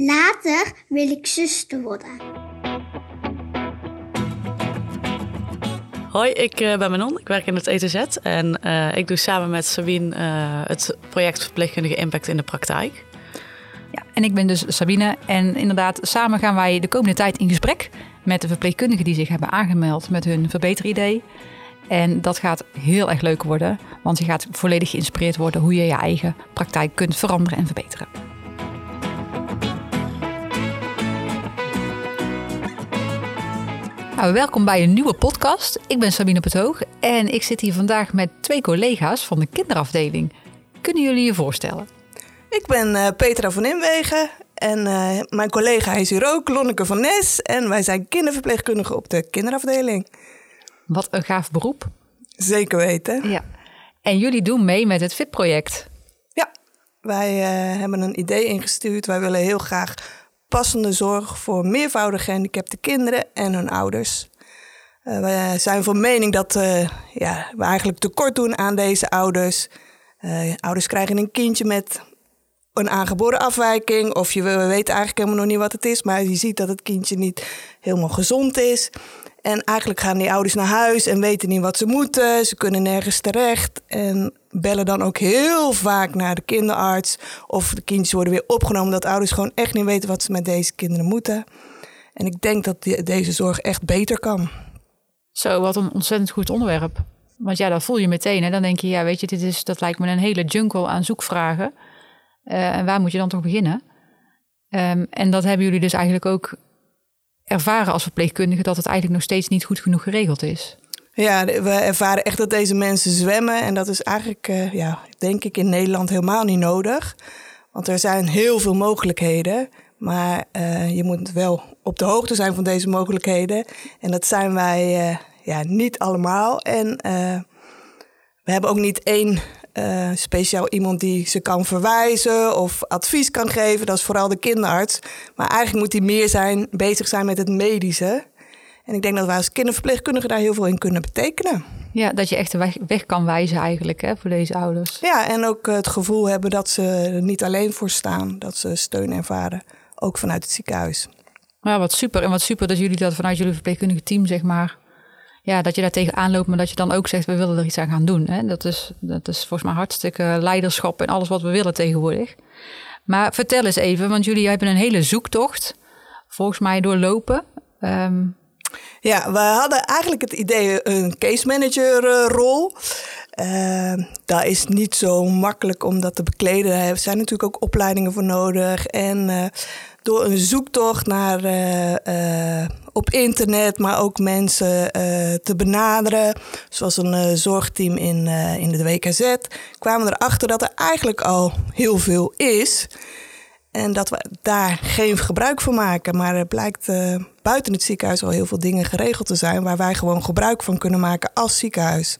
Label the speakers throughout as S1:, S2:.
S1: Later wil ik zuster worden.
S2: Hoi, ik uh, ben Manon. Ik werk in het ETZ en uh, ik doe samen met Sabine uh, het project Verpleegkundige Impact in de praktijk.
S3: Ja, en ik ben dus Sabine en inderdaad samen gaan wij de komende tijd in gesprek met de verpleegkundigen die zich hebben aangemeld met hun verbeteridee. En dat gaat heel erg leuk worden, want je gaat volledig geïnspireerd worden hoe je je eigen praktijk kunt veranderen en verbeteren. Nou, welkom bij een nieuwe podcast. Ik ben Sabine Petoog en ik zit hier vandaag met twee collega's van de kinderafdeling. Kunnen jullie je voorstellen?
S4: Ik ben uh, Petra van Inwegen en uh, mijn collega is hier ook, Lonneke van Nes. En wij zijn kinderverpleegkundigen op de kinderafdeling.
S3: Wat een gaaf beroep.
S4: Zeker weten.
S3: Ja. En jullie doen mee met het FIT-project.
S4: Ja, wij uh, hebben een idee ingestuurd. Wij willen heel graag passende zorg voor meervoudig gehandicapte kinderen en hun ouders. Uh, we zijn van mening dat uh, ja, we eigenlijk tekort doen aan deze ouders. ouders krijgen een kindje met een aangeboren afwijking. Of je weet eigenlijk helemaal nog niet wat het is. Maar je ziet dat het kindje niet helemaal gezond is. En eigenlijk gaan die ouders naar huis en weten niet wat ze moeten. Ze kunnen nergens terecht. En bellen dan ook heel vaak naar de kinderarts. Of de kindjes worden weer opgenomen. Dat ouders gewoon echt niet weten wat ze met deze kinderen moeten. En ik denk dat deze zorg echt beter kan.
S3: Zo, wat een ontzettend goed onderwerp. Want ja, dat voel je meteen. En dan denk je, ja, weet je, dit is, dat lijkt me een hele jungle aan zoekvragen. Uh, en waar moet je dan toch beginnen? Um, en dat hebben jullie dus eigenlijk ook ervaren als verpleegkundige dat het eigenlijk nog steeds niet goed genoeg geregeld is.
S4: Ja, we ervaren echt dat deze mensen zwemmen. En dat is eigenlijk, uh, ja, denk ik, in Nederland helemaal niet nodig. Want er zijn heel veel mogelijkheden. Maar uh, je moet wel op de hoogte zijn van deze mogelijkheden. En dat zijn wij uh, ja, niet allemaal. En we hebben ook niet één uh, speciaal iemand die ze kan verwijzen of advies kan geven. Dat is vooral de kinderarts. Maar eigenlijk moet die meer zijn, bezig zijn met het medische. En ik denk dat wij als kinderverpleegkundigen daar heel veel in kunnen betekenen.
S3: Ja, dat je echt de weg, weg kan wijzen eigenlijk hè, voor deze ouders.
S4: Ja, en ook het gevoel hebben dat ze er niet alleen voor staan. Dat ze steun ervaren, ook vanuit het ziekenhuis.
S3: Ja, wat super. En wat super dat jullie dat vanuit jullie verpleegkundige team, zeg maar, ja, dat je daar tegenaan loopt, maar dat je dan ook zegt, we willen er iets aan gaan doen. Hè? Dat, is, dat is volgens mij hartstikke leiderschap en alles wat we willen tegenwoordig. Maar vertel eens even, want jullie hebben een hele zoektocht volgens mij doorlopen. Um...
S4: Ja, we hadden eigenlijk het idee een case manager uh, rol. Uh, dat is niet zo makkelijk om dat te bekleden. Er zijn natuurlijk ook opleidingen voor nodig. En uh, door een zoektocht naar uh, op internet, maar ook mensen uh, te benaderen, zoals een uh, zorgteam in, uh, in de WKZ, kwamen erachter dat er eigenlijk al heel veel is. En dat we daar geen gebruik van maken. Maar er blijkt buiten het ziekenhuis al heel veel dingen geregeld te zijn waar wij gewoon gebruik van kunnen maken als ziekenhuis.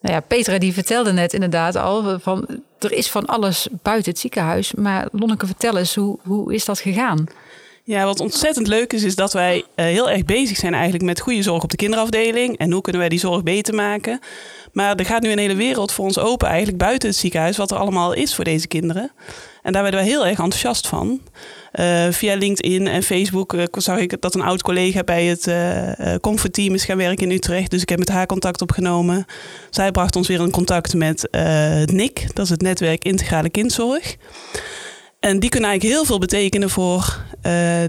S3: Nou ja, Petra die vertelde net inderdaad al van er is van alles buiten het ziekenhuis. Maar Lonneke, vertel eens, hoe, hoe is dat gegaan?
S5: Ja, wat ontzettend leuk is, is dat wij uh, heel erg bezig zijn eigenlijk met goede zorg op de kinderafdeling. En hoe kunnen wij die zorg beter maken. Maar er gaat nu een hele wereld voor ons open, eigenlijk buiten het ziekenhuis, wat er allemaal is voor deze kinderen. En daar werden wij heel erg enthousiast van. Uh, via LinkedIn en Facebook uh, zag ik dat een oud collega bij het uh, Comfort Team is gaan werken in Utrecht. Dus ik heb met haar contact opgenomen. Zij bracht ons weer in contact met het NIC, dat is het Netwerk Integrale Kindzorg. En die kunnen eigenlijk heel veel betekenen voor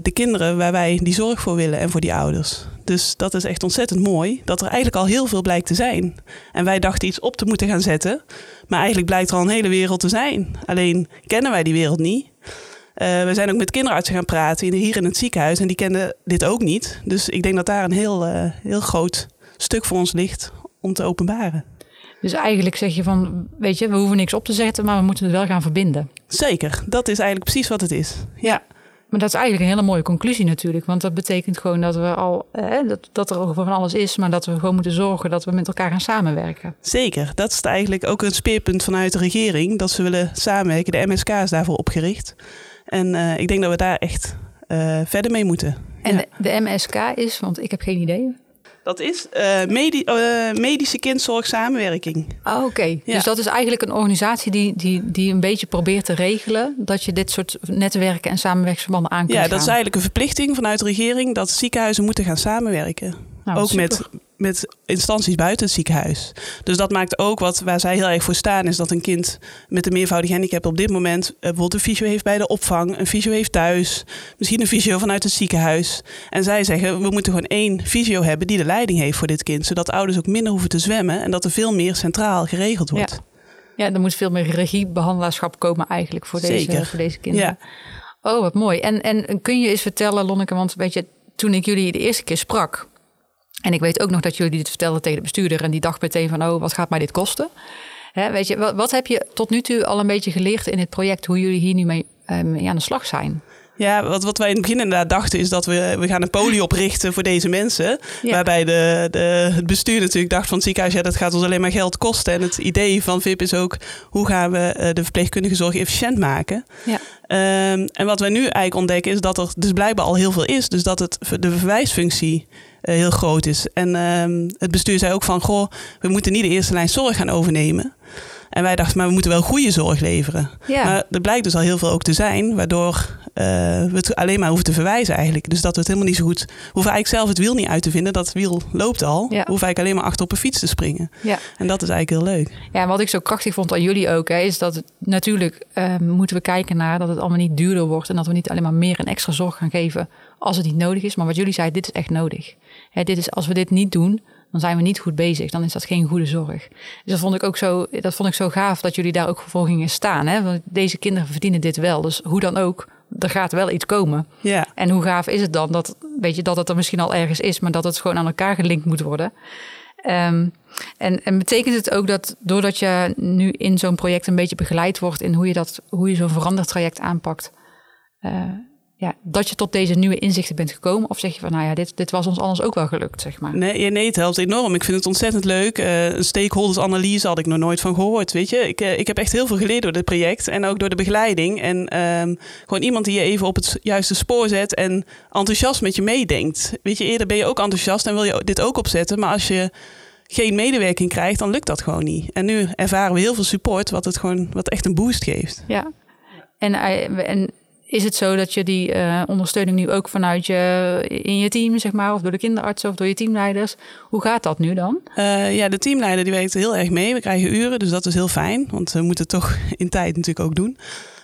S5: de kinderen waar wij die zorg voor willen en voor die ouders. Dus dat is echt ontzettend mooi, dat er eigenlijk al heel veel blijkt te zijn. En wij dachten iets op te moeten gaan zetten, maar eigenlijk blijkt er al een hele wereld te zijn. Alleen kennen wij die wereld niet. Uh, we zijn ook met kinderartsen gaan praten hier in het ziekenhuis en die kenden dit ook niet. Dus ik denk dat daar een heel, uh, heel groot stuk voor ons ligt om te openbaren.
S3: Dus eigenlijk zeg je van, weet je, we hoeven niks op te zetten, maar we moeten het wel gaan verbinden.
S5: Zeker, dat is eigenlijk precies wat het is. Ja.
S3: Maar dat is eigenlijk een hele mooie conclusie natuurlijk. Want dat betekent gewoon dat we al eh, dat, dat er van alles is, maar dat we gewoon moeten zorgen dat we met elkaar gaan samenwerken.
S5: Zeker, dat is eigenlijk ook een speerpunt vanuit de regering. Dat ze willen samenwerken. De MSK is daarvoor opgericht. En uh, ik denk dat we daar echt uh, verder mee moeten.
S3: En ja. de, de, MSK is, want ik heb geen idee.
S5: Dat is uh, medi uh, medische kindzorg samenwerking.
S3: Oh, Oké,
S5: Ja.
S3: dus dat is eigenlijk een organisatie die, die, die een beetje probeert te regelen dat je dit soort netwerken en samenwerksverbanden aan kunt
S5: Ja,
S3: gaan.
S5: dat is eigenlijk een verplichting vanuit de regering dat ziekenhuizen moeten gaan samenwerken.
S3: Nou,
S5: ook
S3: super.
S5: met, met instanties buiten het ziekenhuis. Dus dat maakt ook wat waar zij heel erg voor staan, is dat een kind met een meervoudig handicap op dit moment eh, bijvoorbeeld een fysio heeft bij de opvang, een fysio heeft thuis, misschien een fysio vanuit het ziekenhuis. En zij zeggen, we moeten gewoon één fysio hebben die de leiding heeft voor dit kind, zodat ouders ook minder hoeven te zwemmen en dat er veel meer centraal geregeld wordt.
S3: Ja, er moet veel meer regiebehandelaarschap komen eigenlijk voor deze,
S5: Zeker.
S3: voor deze kinderen. Oh, wat mooi. En, en kun je eens vertellen, Lonneke, want weet je, toen ik jullie de eerste keer sprak... en ik weet ook nog dat jullie dit vertelden tegen de bestuurder... en die dacht meteen van, oh, wat gaat mij dit kosten? Hè, weet je, wat, wat heb je tot nu toe al een beetje geleerd in het project... hoe jullie hier nu mee, eh, mee aan de slag zijn?
S5: Ja, wat, wat wij in het begin inderdaad dachten is dat we, we gaan een poli oprichten voor deze mensen.
S3: Ja.
S5: Waarbij de, de, het bestuur natuurlijk dacht van het ziekenhuis, ja, dat gaat ons alleen maar geld kosten. En het idee van VIP is ook, hoe gaan we eh, de verpleegkundige zorg efficiënt maken?
S3: Ja.
S5: Ehm, en wat wij nu eigenlijk ontdekken is dat er dus blijkbaar al heel veel is. Dus dat het, de verwijsfunctie heel groot is. En ehm, het bestuur zei ook van, goh, we moeten niet de eerste lijn zorg gaan overnemen. En wij dachten, maar we moeten wel goede zorg leveren.
S3: Ja.
S5: Maar er blijkt dus al heel veel ook te zijn, waardoor eh, we het alleen maar hoeven te verwijzen eigenlijk. Dus dat we het helemaal niet zo goed... We hoeven eigenlijk zelf het wiel niet uit te vinden, dat wiel loopt al.
S3: Ja.
S5: We hoeven eigenlijk alleen maar achter op een fiets te springen.
S3: Ja.
S5: En dat is eigenlijk heel leuk.
S3: Ja, en wat ik zo krachtig vond aan jullie ook, hè, is dat het, natuurlijk eh, moeten we kijken naar dat het allemaal niet duurder wordt en dat we niet alleen maar meer en extra zorg gaan geven als het niet nodig is. Maar wat jullie zeiden, dit is echt nodig. Hè, dit is, als we dit niet doen, dan zijn we niet goed bezig. Dan is dat geen goede zorg. Dus dat vond ik ook zo, dat vond ik zo gaaf dat jullie daar ook voor gingen staan. Hè? Want deze kinderen verdienen dit wel. Dus hoe dan ook, er gaat wel iets komen.
S5: Ja,
S3: En hoe gaaf is het dan dat, weet je, dat het er misschien al ergens is, maar dat het gewoon aan elkaar gelinkt moet worden. Ehm, en, en betekent het ook dat doordat je nu in zo'n project een beetje begeleid wordt in hoe je, dat, hoe je zo'n verandertraject aanpakt, eh, ja, dat je tot deze nieuwe inzichten bent gekomen? Of zeg je van, nou ja, dit, dit was ons anders ook wel gelukt, zeg maar.
S5: nee, nee, het helpt enorm. Ik vind het ontzettend leuk. Eh, een stakeholdersanalyse had ik nog nooit van gehoord, weet je. Ik, eh, ik heb echt heel veel geleerd door dit project en ook door de begeleiding. En ehm, gewoon iemand die je even op het juiste spoor zet en enthousiast met je meedenkt. Weet je, eerder ben je ook enthousiast en wil je dit ook opzetten. Maar als je geen medewerking krijgt, dan lukt dat gewoon niet. En nu ervaren we heel veel support, wat het gewoon, wat echt een boost geeft.
S3: Ja. En, eh, en is het zo dat je die eh, ondersteuning nu ook vanuit je, in je team, zeg maar, of door de kinderartsen of door je teamleiders, hoe gaat dat nu dan?
S5: Eh, ja, de teamleider die werkt heel erg mee. We krijgen uren, dus dat is heel fijn. Want we moeten het toch in tijd natuurlijk ook doen.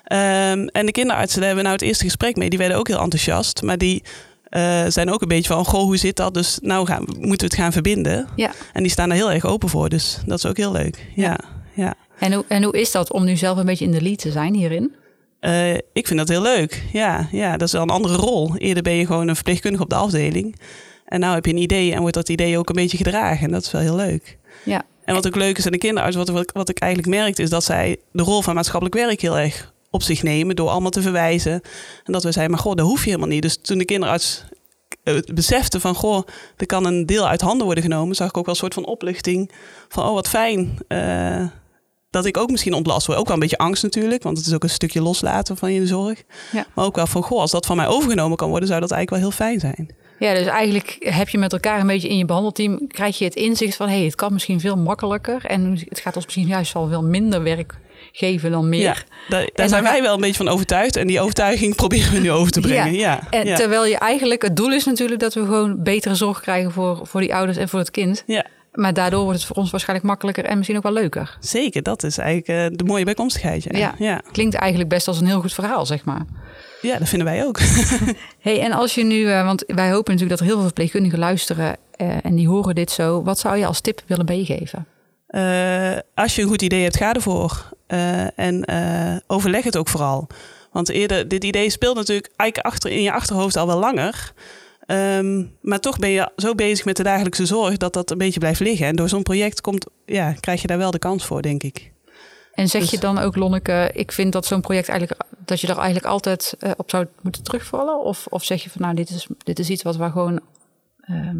S5: Ehm, en de kinderartsen, daar hebben we nou het eerste gesprek mee. Die werden ook heel enthousiast. Maar die eh, zijn ook een beetje van, goh, hoe zit dat? Dus nou gaan, moeten we het gaan verbinden.
S3: Ja.
S5: En die staan daar heel erg open voor. Dus dat is ook heel leuk. Ja, ja.
S3: En hoe, en hoe is dat om nu zelf een beetje in de lead te zijn hierin?
S5: Eh, ik vind dat heel leuk. Ja, ja, dat is wel een andere rol. Eerder ben je gewoon een verpleegkundige op de afdeling. En nou heb je een idee en wordt dat idee ook een beetje gedragen. En dat is wel heel leuk.
S3: Ja.
S5: En wat ook leuk is aan de kinderarts, wat, wat, wat ik eigenlijk merkte, is dat zij de rol van maatschappelijk werk heel erg op zich nemen door allemaal te verwijzen. En dat we zeiden, maar goh, dat hoef je helemaal niet. Dus toen de kinderarts eh, besefte van, goh, er kan een deel uit handen worden genomen, zag ik ook wel een soort van opluchting van, oh wat fijn. eh, dat ik ook misschien ontlast word. Ook wel een beetje angst natuurlijk, want het is ook een stukje loslaten van je zorg.
S3: Ja.
S5: Maar ook wel van, goh, als dat van mij overgenomen kan worden, zou dat eigenlijk wel heel fijn zijn.
S3: Ja, dus eigenlijk heb je met elkaar een beetje in je behandelteam, krijg je het inzicht van, hé, hey, het kan misschien veel makkelijker en het gaat ons misschien juist wel veel minder werk geven dan meer.
S5: Ja, daar, daar zijn wij wel een beetje van overtuigd. En die overtuiging proberen we nu over te brengen. Ja,
S3: En
S5: ja.
S3: terwijl je eigenlijk, het doel is natuurlijk dat we gewoon betere zorg krijgen voor, voor die ouders en voor het kind.
S5: ja.
S3: Maar daardoor wordt het voor ons waarschijnlijk makkelijker en misschien ook wel leuker.
S5: Zeker, dat is eigenlijk eh, de mooie bijkomstigheid. Ja.
S3: Ja.
S5: Ja.
S3: Klinkt eigenlijk best als een heel goed verhaal, zeg maar.
S5: ja, dat vinden wij ook.
S3: hey, en als je nu, eh, want wij hopen natuurlijk dat er heel veel verpleegkundigen luisteren eh, en die horen dit zo. Wat zou je als tip willen meegeven?
S5: Als je een goed idee hebt, ga ervoor. En overleg het ook vooral. Want eerder, dit idee speelt natuurlijk eigenlijk achter, in je achterhoofd al wel langer. Ehm, maar toch ben je zo bezig met de dagelijkse zorg dat dat een beetje blijft liggen. En door zo'n project komt, ja, krijg je daar wel de kans voor, denk ik.
S3: En zeg
S5: Dus-
S3: je dan ook, Lonneke, ik vind dat zo'n project eigenlijk, dat je er eigenlijk altijd eh, op zou moeten terugvallen? Of, of zeg je van, nou, dit is, dit is iets wat we gewoon, ehm,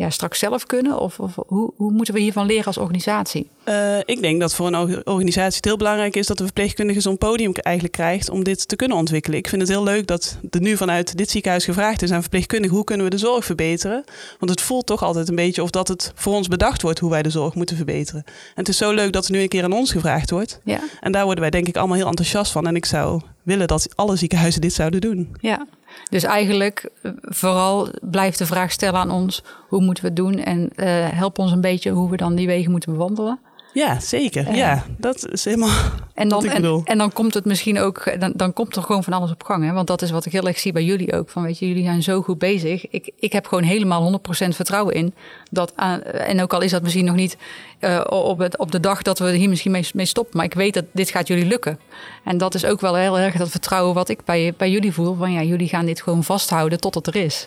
S3: ja, straks zelf kunnen? Of, of hoe, hoe moeten we hiervan leren als organisatie?
S5: Uh, ik denk dat voor een organisatie het heel belangrijk is dat de verpleegkundige zo'n podium eigenlijk krijgt om dit te kunnen ontwikkelen. Ik vind het heel leuk dat er nu vanuit dit ziekenhuis gevraagd is aan verpleegkundigen hoe kunnen we de zorg verbeteren. Want het voelt toch altijd een beetje of dat het voor ons bedacht wordt hoe wij de zorg moeten verbeteren. En het is zo leuk dat er nu een keer aan ons gevraagd wordt. Ja. En daar worden wij denk ik allemaal heel enthousiast van. En ik zou willen dat alle ziekenhuizen dit zouden doen.
S3: Ja, dus eigenlijk eh, vooral blijft de vraag stellen aan ons: hoe moeten we het doen? En uh, help ons een beetje hoe we dan die wegen moeten bewandelen.
S5: Ja, zeker. ja, dat is helemaal
S3: en dan, en, en, dan komt het misschien ook, dan, dan komt er gewoon van alles op gang. Hè? Want dat is wat ik heel erg zie bij jullie ook. Van weet je, jullie zijn zo goed bezig. Ik, ik heb gewoon helemaal 100% vertrouwen in. Dat, en ook al is dat misschien nog niet uh, op, het, op de dag dat we hier misschien mee, mee stoppen. Maar ik weet dat dit gaat jullie lukken. En dat is ook wel heel erg dat vertrouwen wat ik bij, bij jullie voel. Van ja, jullie gaan dit gewoon vasthouden tot het er is.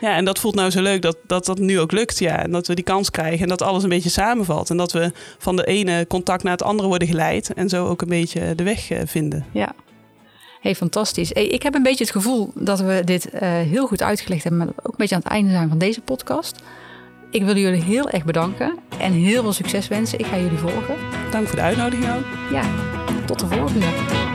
S5: Ja, en dat voelt nou zo leuk dat, dat dat nu ook lukt. Ja. En dat we die kans krijgen en dat alles een beetje samenvalt. En dat we van de ene contact naar het andere worden geleid. En zo ook een beetje de weg eh, vinden.
S3: Ja. Hey, fantastisch. Hey, ik heb een beetje het gevoel dat we dit uh, heel goed uitgelegd hebben. Maar ook een beetje aan het einde zijn van deze podcast. Ik wil jullie heel erg bedanken en heel veel succes wensen. Ik ga jullie volgen.
S5: Dank voor de uitnodiging ook.
S3: Ja, tot de volgende.